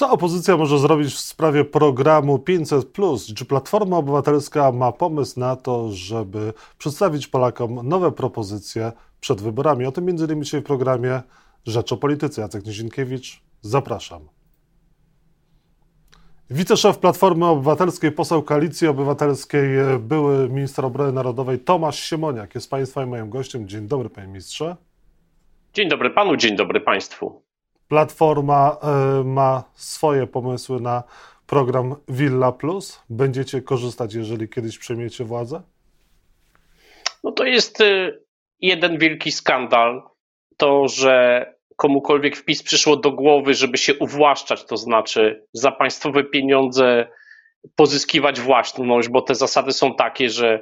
Co opozycja może zrobić w sprawie programu 500? Czy Platforma Obywatelska ma pomysł na to, żeby przedstawić Polakom nowe propozycje przed wyborami? O tym m.in. dzisiaj w programie Rzecz o Polityce. Jacek Nizinkiewicz, zapraszam. Wiceszef Platformy Obywatelskiej, poseł Koalicji Obywatelskiej, były minister obrony narodowej Tomasz Siemoniak jest Państwa i moim gościem. Dzień dobry, panie ministrze. Dzień dobry panu, dzień dobry państwu. Platforma y, ma swoje pomysły na program Villa Plus. Będziecie korzystać, jeżeli kiedyś przejmiecie władzę? No to jest y, jeden wielki skandal. To, że komukolwiek wpis przyszło do głowy, żeby się uwłaszczać, to znaczy za państwowe pieniądze pozyskiwać własność, bo te zasady są takie, że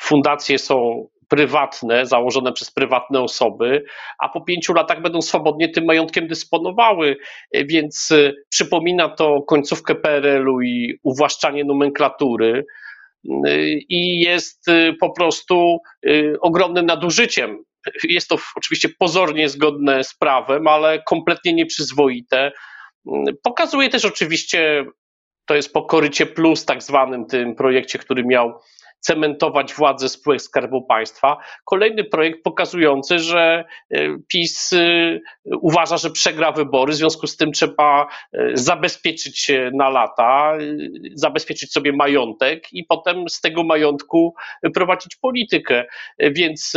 fundacje są prywatne, założone przez prywatne osoby, a po pięciu latach będą swobodnie tym majątkiem dysponowały. Więc y, przypomina to końcówkę PRL-u i uwłaszczanie nomenklatury. Y, I jest po prostu ogromnym nadużyciem. Jest to oczywiście pozornie zgodne z prawem, ale kompletnie nieprzyzwoite. Pokazuje też oczywiście, to jest po korycie plus, tak zwanym tym projekcie, który miał cementować władzę spółek Skarbu Państwa. Kolejny projekt pokazujący, że e, PiS e, uważa, że przegra wybory, w związku z tym trzeba e, zabezpieczyć się na lata, zabezpieczyć sobie majątek i potem z tego majątku prowadzić politykę. Więc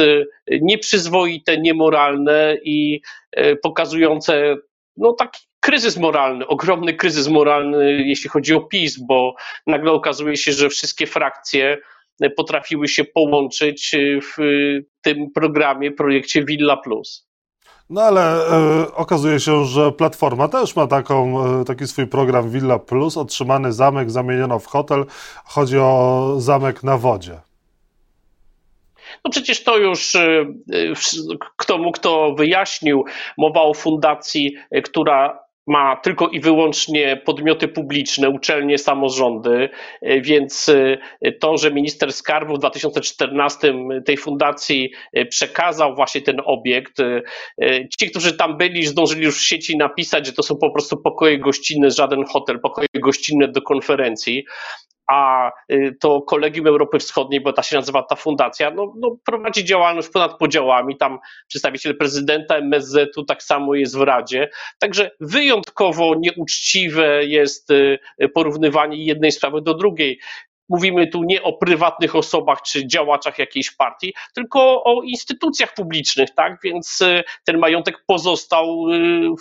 nieprzyzwoite, niemoralne i pokazujące no taki kryzys moralny, ogromny kryzys moralny, jeśli chodzi o PiS, bo nagle okazuje się, że wszystkie frakcje potrafiły się połączyć y, w tym programie, projekcie Villa Plus. No ale e, okazuje się, że Platforma też ma taką, e, taki swój program Villa Plus. Otrzymany zamek zamieniono w hotel. Chodzi o zamek na wodzie. No przecież to już e, kto mógł, to wyjaśnił. Mowa o fundacji, która ma tylko i wyłącznie podmioty publiczne, uczelnie, samorządy, więc to, że minister skarbu w 2014 tej fundacji przekazał właśnie ten obiekt, ci, którzy tam byli, zdążyli już w sieci napisać, że to są po prostu pokoje gościnne, żaden hotel, pokoje gościnne do konferencji a y, to Kolegium Europy Wschodniej, bo ta się nazywa ta fundacja, no, no prowadzi działalność ponad podziałami. Tam przedstawiciel prezydenta MSZ-u tak samo jest w Radzie. Także wyjątkowo nieuczciwe jest y, porównywanie jednej sprawy do drugiej. Mówimy tu nie o prywatnych osobach czy działaczach jakiejś partii, tylko o instytucjach publicznych, tak? Więc y, ten majątek pozostał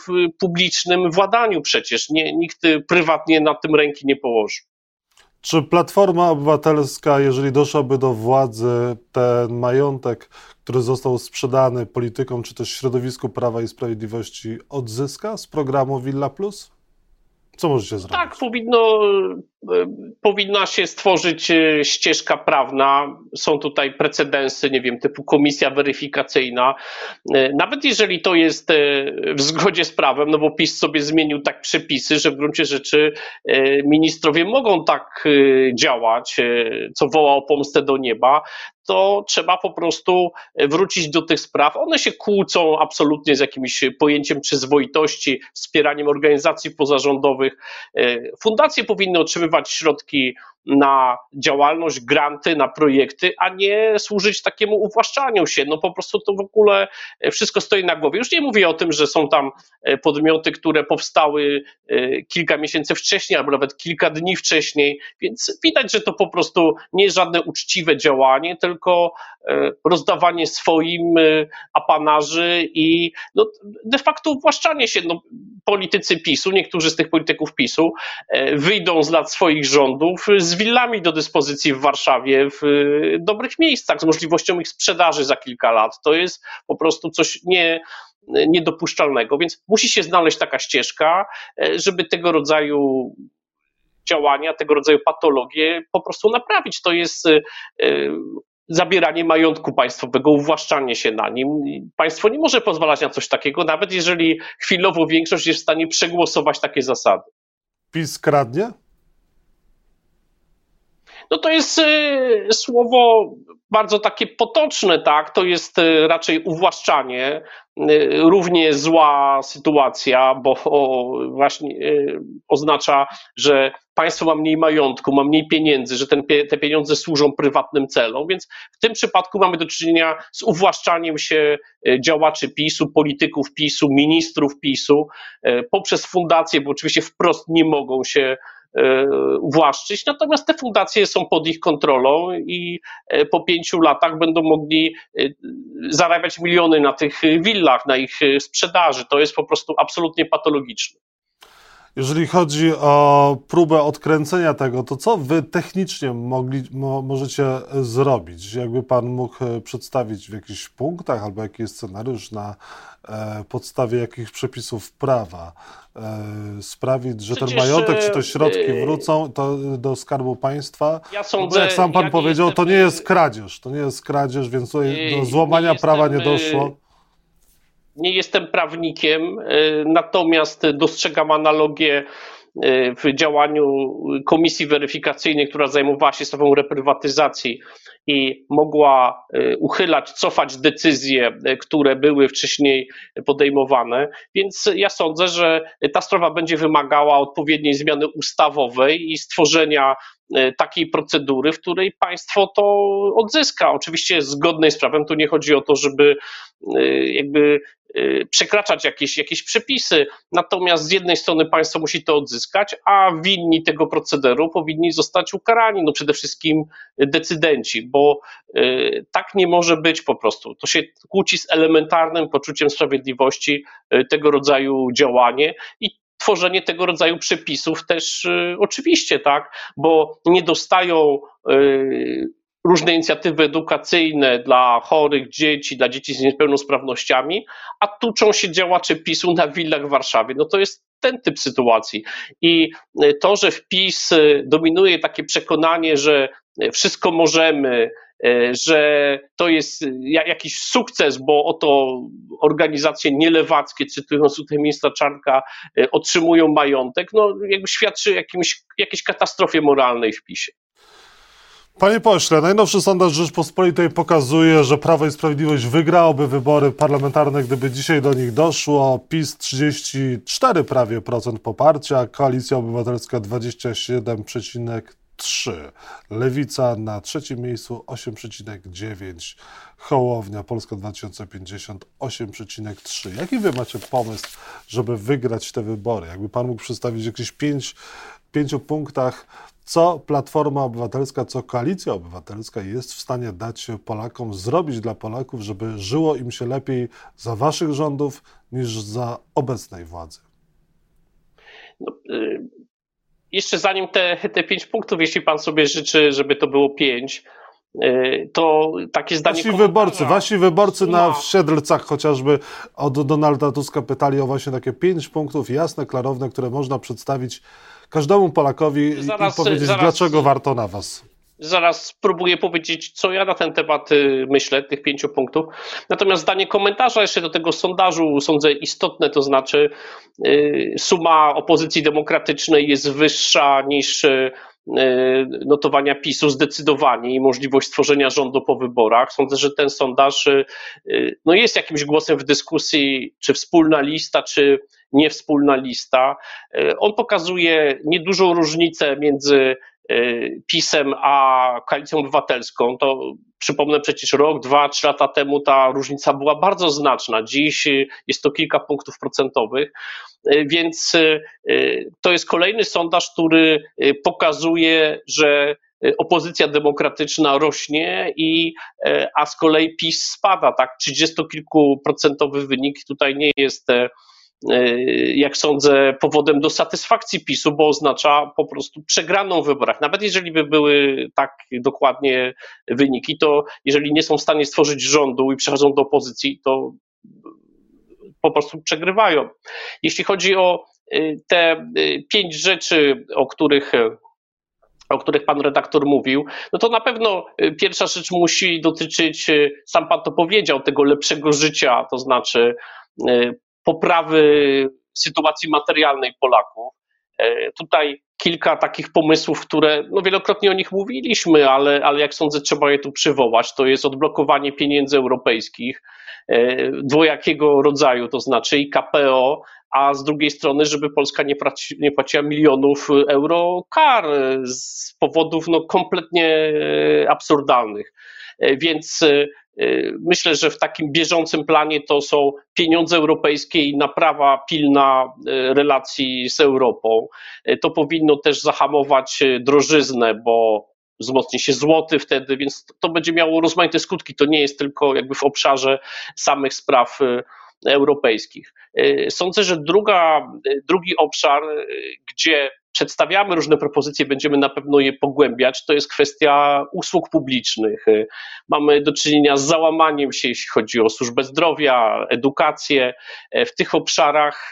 w publicznym władaniu przecież. Nie, nikt prywatnie na tym ręki nie położył. Czy Platforma Obywatelska, jeżeli doszłaby do władzy, ten majątek, który został sprzedany politykom czy też środowisku Prawa i Sprawiedliwości, odzyska z programu Villa Plus? Co możecie zrobić? Tak, powinno, powinna się stworzyć e, ścieżka prawna. Są tutaj precedensy, nie wiem, typu komisja weryfikacyjna. E, nawet jeżeli to jest w zgodzie z prawem, no bo PiS sobie zmienił tak przepisy, że w gruncie rzeczy ministrowie mogą tak działać, co woła o pomstę do nieba, to trzeba po prostu wrócić do tych spraw. One się kłócą absolutnie z jakimś pojęciem przyzwoitości, wspieraniem organizacji pozarządowych. Fundacje powinny otrzymywać środki na działalność, granty, na projekty, a nie służyć takiemu uwłaszczaniu się. No po prostu to w ogóle wszystko stoi na głowie. Już nie mówię o tym, że są tam e, podmioty, które powstały e, kilka miesięcy wcześniej, albo nawet kilka dni wcześniej, więc widać, że to po prostu nie jest żadne uczciwe działanie, tylko e, rozdawanie swoim apanarzy i no, de facto uwłaszczanie się. No, politycy PiSu, niektórzy z tych polityków PiSu wyjdą z lat swoich rządów z willami do dyspozycji w Warszawie w y, dobrych miejscach, z możliwością ich sprzedaży za kilka lat. To jest po prostu coś nie, niedopuszczalnego, więc musi się znaleźć taka ścieżka, e, żeby tego rodzaju działania, tego rodzaju patologie po prostu naprawić. To jest e, zabieranie majątku państwowego, uwłaszczanie się na nim. Państwo nie może pozwalać na coś takiego, nawet jeżeli chwilowo większość jest w stanie przegłosować takie zasady. PiS kradnie? No to jest słowo bardzo takie potoczne, tak? To jest raczej uwłaszczanie Y, równie zła sytuacja, bo właśnie y, oznacza, że państwo ma mniej majątku, ma mniej pieniędzy, że ten, te pieniądze służą prywatnym celom, więc w tym przypadku mamy do czynienia z uwłaszczaniem się y, działaczy PiSu, polityków PiSu, ministrów PiSu poprzez fundacje, bo oczywiście wprost nie mogą się uwłaszczyć, natomiast te fundacje są pod ich kontrolą i e, po pięciu latach będą mogli e, zarabiać miliony na tych willach, na ich sprzedaży. To jest po prostu absolutnie patologiczne. Jeżeli chodzi o próbę odkręcenia tego, to co wy technicznie mogli, mo, możecie zrobić? Jakby pan mógł przedstawić w jakichś punktach, albo jaki jest scenariusz na e, podstawie jakich przepisów prawa e, sprawić, że Przecież, ten majątek czy środki e, wrócą to do Skarbu Państwa? Ja sądzę, jak sam pan ja powiedział, jestem, to nie jest kradzież, to nie jest kradzież, więc tutaj do złamania nie prawa jestem, nie doszło. Nie jestem prawnikiem, natomiast dostrzegam analogię w działaniu komisji weryfikacyjnej, która zajmowała się sprawą reprywatyzacji i mogła e, uchylać, cofać decyzje, które były wcześniej podejmowane. Więc ja sądzę, że ta sprawa będzie wymagała odpowiedniej zmiany ustawowej i stworzenia takiej procedury, w której państwo to odzyska. Oczywiście zgodnej z prawem, tu nie chodzi o to, żeby jakby Y, przekraczać jakieś, jakieś przepisy. Natomiast z jednej strony państwo musi to odzyskać, a winni tego procederu powinni zostać ukarani. No przede wszystkim decydenci, bo y, tak nie może być po prostu. To się kłóci z elementarnym poczuciem sprawiedliwości y, tego rodzaju działanie i tworzenie tego rodzaju przepisów też oczywiście, tak, bo nie dostają różne inicjatywy edukacyjne dla chorych dzieci, dla dzieci z niepełnosprawnościami, a tuczą się działacze PiSu na willach w Warszawie. No to jest ten typ sytuacji. I e, to, że w PiS e, dominuje takie przekonanie, że e, wszystko możemy, że to jest jakiś sukces, bo oto organizacje nielewackie, cytując tutaj ministra Czarnka, otrzymują majątek, no jakby świadczy jakimś, jakiejś katastrofie moralnej w PiSie. Panie pośle, najnowszy sondaż Rzeczpospolitej pokazuje, że Prawo i Sprawiedliwość wygrałoby wybory parlamentarne, gdyby dzisiaj do nich doszło. PiS 34 prawie procent poparcia, Koalicja Obywatelska 27,3. Lewica na trzecim miejscu 8,9. Hołownia Polska 2050 8,3. Jaki wy macie pomysł, żeby wygrać te wybory? Jakby pan mógł przedstawić jakieś pięć, pięciu punktach co Platforma Obywatelska, co Koalicja Obywatelska jest w stanie dać Polakom, zrobić dla Polaków, żeby żyło im się lepiej za waszych rządów niż za obecnej władzy? No, y jeszcze zanim te, te pięć punktów, jeśli pan sobie życzy, żeby to było pięć, to takie zdanie. Wasi wyborcy, wasi wyborcy na Siedlcach chociażby od Donalda Tuska pytali o właśnie takie pięć punktów jasne, klarowne, które można przedstawić każdemu Polakowi zaraz, i powiedzieć, zaraz, dlaczego warto na was. Zaraz spróbuję powiedzieć, co ja na ten temat y, myślę, tych pięciu punktów. Natomiast zdanie komentarza jeszcze do tego sondażu sądzę istotne, to znaczy y, suma opozycji demokratycznej jest wyższa niż y, notowania PiSu zdecydowanie i możliwość stworzenia rządu po wyborach. Sądzę, że ten sondaż no jest jakimś głosem w dyskusji, czy wspólna lista, czy niewspólna lista. E, on pokazuje niedużą różnicę między e, PiSem a Koalicją Obywatelską. To przypomnę przecież rok, dwa, trzy lata temu ta różnica była bardzo znaczna. Dziś jest to kilka punktów procentowych, e, więc to jest kolejny sondaż, który pokazuje, że opozycja demokratyczna rośnie, i, a z kolei PiS spada. Tak, 30-kilkuprocentowy wynik tutaj nie jest E, jak sądzę, powodem do satysfakcji PiSu, bo oznacza po prostu przegraną w wyborach. Nawet jeżeli by były tak dokładnie wyniki, to jeżeli nie są w stanie stworzyć rządu i przechodzą do opozycji, to po prostu przegrywają. Jeśli chodzi o e, te e, pięć rzeczy, o których o których pan redaktor mówił, no to na pewno pierwsza rzecz musi dotyczyć, sam pan to powiedział, tego lepszego życia, to znaczy poprawy sytuacji materialnej Polaków. E, tutaj kilka takich pomysłów, które no wielokrotnie o nich mówiliśmy, ale, ale jak sądzę, trzeba je tu przywołać. To jest odblokowanie pieniędzy europejskich dwojakiego rodzaju, to znaczy i KPO, a z drugiej strony, żeby Polska nie, płaci, nie płaciła milionów euro kar z powodów no, kompletnie absurdalnych. Więc Y, myślę, że w takim bieżącym planie to są pieniądze europejskie i naprawa pilna relacji z Europą. To powinno też zahamować drożyznę, bo wzmocni się złoty wtedy, więc to będzie miało rozmaite skutki. To nie jest tylko jakby w obszarze samych spraw europejskich. Sądzę, że druga, drugi obszar, gdzie przedstawiamy różne propozycje, będziemy na pewno je pogłębiać, to jest kwestia usług publicznych. Mamy do czynienia z załamaniem się, jeśli chodzi o służbę zdrowia, edukację. W tych obszarach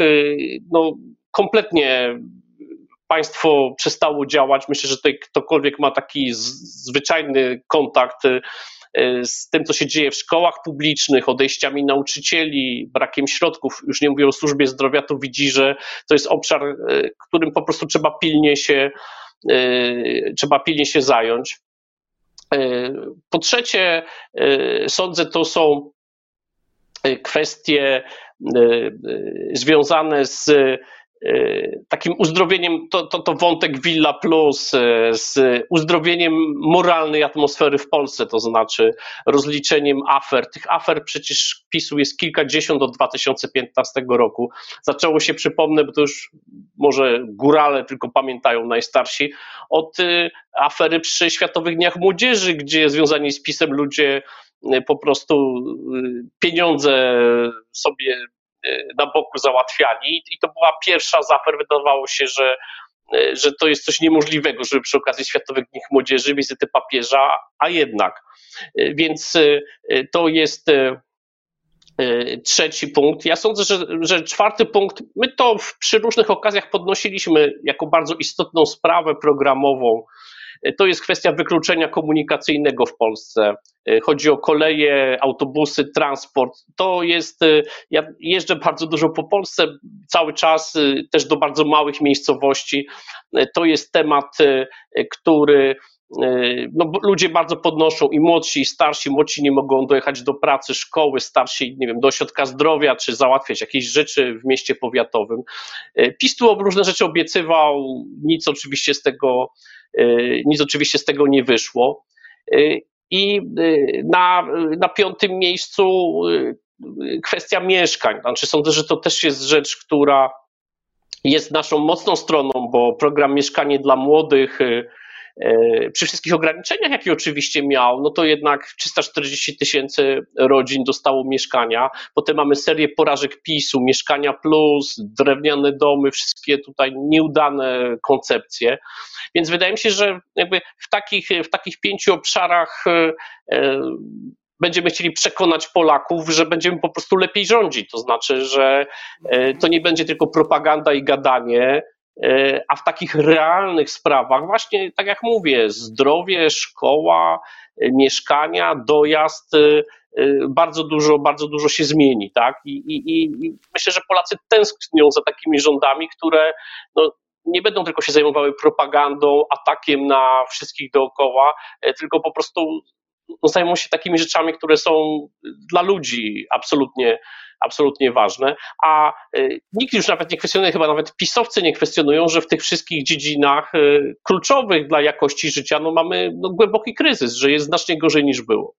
no, kompletnie państwo przestało działać. Myślę, że tutaj ktokolwiek ma taki zwyczajny kontakt z tym, co się dzieje w szkołach publicznych, odejściami nauczycieli, brakiem środków, już nie mówię o służbie zdrowia, to widzi, że to jest obszar, y, którym po prostu trzeba pilnie się, y, trzeba pilnie się zająć. Po trzecie, sądzę, to są kwestie związane z Y, takim uzdrowieniem, to, to, to wątek Villa Plus, y, z uzdrowieniem moralnej atmosfery w Polsce, to znaczy rozliczeniem afer. Tych afer przecież PiSu jest kilkadziesiąt od 2015 roku. Zaczęło się, przypomnę, bo to już może górale tylko pamiętają najstarsi, od y, afery przy Światowych Dniach Młodzieży, gdzie związani z PiSem ludzie po prostu pieniądze sobie Y, na boku załatwiani i to była pierwsza z afer, wydawało się, że y, że to jest coś niemożliwego, żeby przy okazji Światowych Dni Młodzieży wizyty papieża, a jednak. Y, więc to jest trzeci punkt. Ja sądzę, że, że czwarty punkt, my to przy różnych okazjach podnosiliśmy jako bardzo istotną sprawę programową to jest kwestia wykluczenia komunikacyjnego w Polsce. Chodzi o koleje, autobusy, transport. To jest, ja jeżdżę bardzo dużo po Polsce, cały czas też do bardzo małych miejscowości. To jest temat, który no, ludzie bardzo podnoszą i młodsi, i starsi. Młodsi nie mogą dojechać do pracy, szkoły, starsi, nie wiem, do ośrodka zdrowia, czy załatwiać jakieś rzeczy w mieście powiatowym. PiS tu różne rzeczy obiecywał, nic oczywiście z tego nic oczywiście z tego nie wyszło. Y, I y, na, na piątym miejscu kwestia mieszkań. Znaczy, sądzę, że to też jest rzecz, która jest naszą mocną stroną, bo program Mieszkanie dla Młodych E, przy wszystkich ograniczeniach, jakie oczywiście miał, no to jednak 340 tysięcy rodzin dostało mieszkania. Potem mamy serię porażek PiSu, mieszkania plus, drewniane domy, wszystkie tutaj nieudane koncepcje. Więc wydaje mi się, że jakby w takich, w takich pięciu obszarach e, e, będziemy chcieli przekonać Polaków, że będziemy po prostu lepiej rządzić. To znaczy, że to nie będzie tylko propaganda i gadanie, E, a w takich realnych sprawach, właśnie tak jak mówię, zdrowie, szkoła, e, mieszkania, dojazd, e, bardzo dużo, bardzo dużo się zmieni, tak? I, i, i myślę, że Polacy tęsknią za takimi rządami, które no, nie będą tylko się zajmowały propagandą, atakiem na wszystkich dookoła, tylko po prostu no, zajmą się takimi rzeczami, które są dla ludzi absolutnie absolutnie ważne, a y, nikt już nawet nie kwestionuje, chyba nawet pisowcy nie kwestionują, że w tych wszystkich dziedzinach y, kluczowych dla jakości życia no mamy no, głęboki kryzys, że jest znacznie gorzej niż było.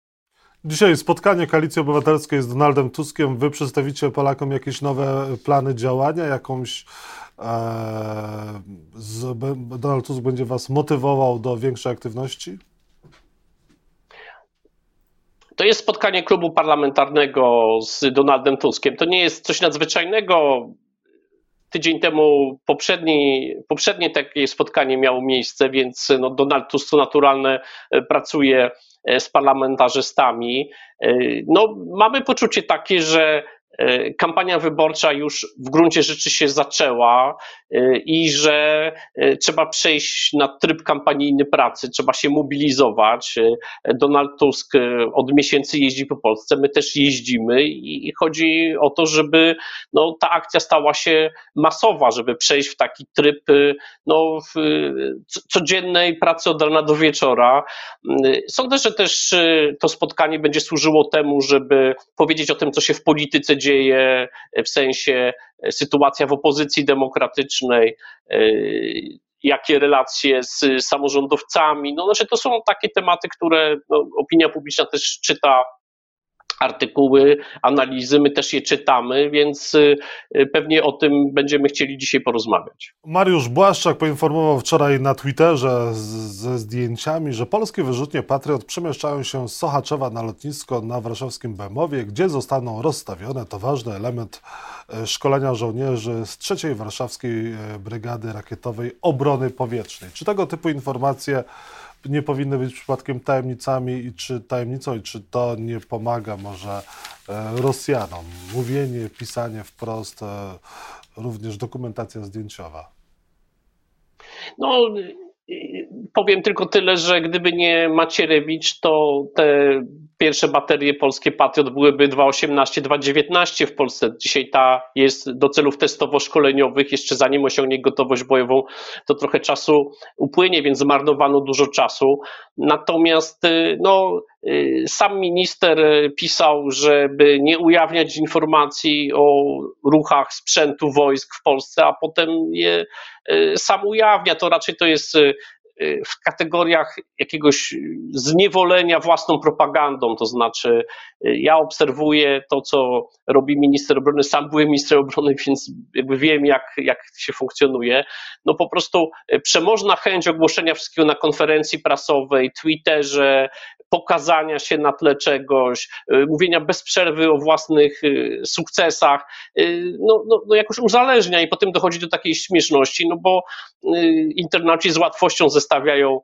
Dzisiaj spotkanie Koalicji Obywatelskiej z Donaldem Tuskiem. Wy przedstawicie Polakom jakieś nowe plany działania, jakąś e, Donald Tusk będzie was motywował do większej aktywności? To jest spotkanie klubu parlamentarnego z Donaldem Tuskiem. To nie jest coś nadzwyczajnego. Tydzień temu poprzedni, poprzednie takie spotkanie miało miejsce, więc no Donald Tusk to naturalne pracuje e, z parlamentarzystami. E, no, mamy poczucie takie, że e, kampania wyborcza już w gruncie rzeczy się zaczęła e, i że trzeba przejść na tryb kampanijny pracy, trzeba się mobilizować. Donald Tusk od miesięcy jeździ po Polsce, my też jeździmy i chodzi o to, żeby no, ta akcja stała się masowa, żeby przejść w taki tryb no, codziennej pracy od rana do wieczora. Sądzę, że też to spotkanie będzie służyło temu, żeby powiedzieć o tym, co się w polityce dzieje, w sensie e, sytuacja w opozycji demokratycznej, e, jakie relacje z samorządowcami. No, znaczy to są takie tematy, które no, opinia publiczna też czyta artykuły, analizy, my też je czytamy, więc y, y, pewnie o tym będziemy chcieli dzisiaj porozmawiać. Mariusz Błaszczak poinformował wczoraj na Twitterze ze zdjęciami, że polskie wyrzutnie Patriot przemieszczają się z Sochaczewa na lotnisko na warszawskim Bemowie, gdzie zostaną rozstawione. To ważny element e, szkolenia żołnierzy z trzeciej Warszawskiej e, Brygady Rakietowej Obrony Powietrznej. Czy tego typu informacje nie powinny być przypadkiem tajemnicami i czy tajemnicą i czy to nie pomaga może e, Rosjanom? Mówienie, pisanie wprost, e, również dokumentacja zdjęciowa. No, powiem tylko tyle, że gdyby nie Macierewicz, to te pierwsze baterie polskie Patriot byłyby 2.18, 2.19 w Polsce. Dzisiaj ta jest do celów testowo-szkoleniowych, jeszcze zanim osiągnie gotowość bojową, to trochę czasu upłynie, więc zmarnowano dużo czasu. Natomiast y, no, y, sam minister pisał, żeby nie ujawniać informacji o ruchach sprzętu wojsk w Polsce, a potem je y, sam ujawnia. To raczej to jest w kategoriach jakiegoś zniewolenia własną propagandą. To znaczy, y, ja obserwuję to, co robi minister obrony, sam byłem ministrem obrony, więc jakby wiem, jak, jak się funkcjonuje. No po prostu y, przemożna chęć ogłoszenia wszystkiego na konferencji prasowej, Twitterze, pokazania się na tle czegoś, mówienia bez przerwy o własnych sukcesach, no, no, no jakoś uzależnia i potem dochodzi do takiej śmieszności, no bo internauci z łatwością ze zestawiają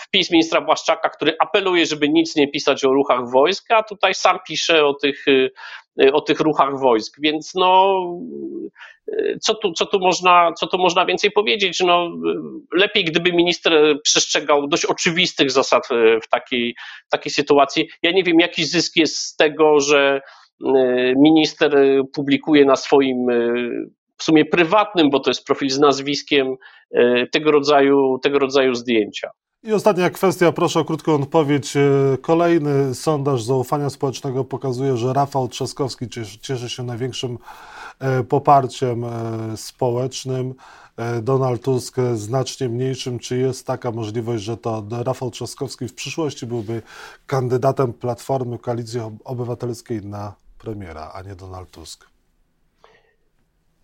wpis ministra Błaszczaka, który apeluje, żeby nic nie pisać o ruchach wojsk, a tutaj sam pisze o tych, y, o tych ruchach wojsk. Więc no, y, co tu, co, tu można, co tu można więcej powiedzieć? No, lepiej, gdyby minister przestrzegał dość oczywistych zasad w takiej, w takiej sytuacji. Ja nie wiem, jaki zysk jest z tego, że y, minister publikuje na swoim w sumie prywatnym, bo to jest profil z nazwiskiem, e, tego rodzaju, tego rodzaju zdjęcia. I ostatnia kwestia, proszę o krótką odpowiedź. E, kolejny sondaż zaufania społecznego pokazuje, że Rafał Trzaskowski cieszy się największym e, poparciem społecznym. Donald Tusk znacznie mniejszym. Czy jest taka możliwość, że to Rafał Trzaskowski w przyszłości byłby kandydatem Platformy Koalicji Obywatelskiej na premiera, a nie Donald Tusk?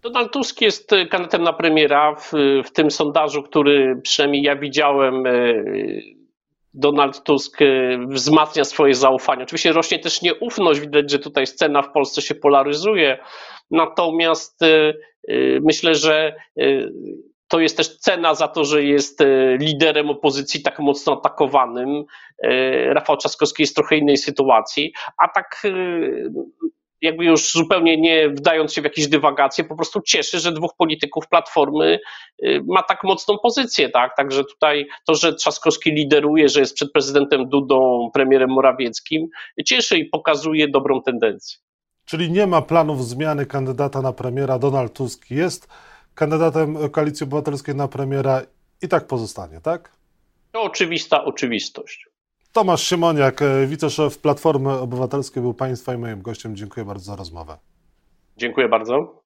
Donald Tusk jest e, kandydatem na premiera. W, w tym sondażu, który przynajmniej ja widziałem, e, Donald Tusk e, wzmacnia swoje zaufanie. Oczywiście rośnie też nieufność, widać, że tutaj scena w Polsce się polaryzuje. Natomiast myślę, że to jest też cena za to, że jest liderem opozycji tak mocno atakowanym. Rafał Trzaskowski jest w trochę innej sytuacji, a tak jakby już zupełnie nie wdając się w jakieś dywagacje, po prostu cieszy, że dwóch polityków Platformy y, ma tak mocną pozycję, tak? Także tutaj to, że Trzaskowski lideruje, że jest przed prezydentem Dudą, premierem Morawieckim, cieszy i pokazuje dobrą tendencję. Czyli nie ma planów zmiany kandydata na premiera. Donald Tusk jest kandydatem Koalicji Obywatelskiej na premiera i tak pozostanie, tak? To oczywista oczywistość. Tomasz Siemoniak, e, wiceszef Platformy Obywatelskiej był Państwa i moim gościem. Dziękuję bardzo za rozmowę. Dziękuję bardzo.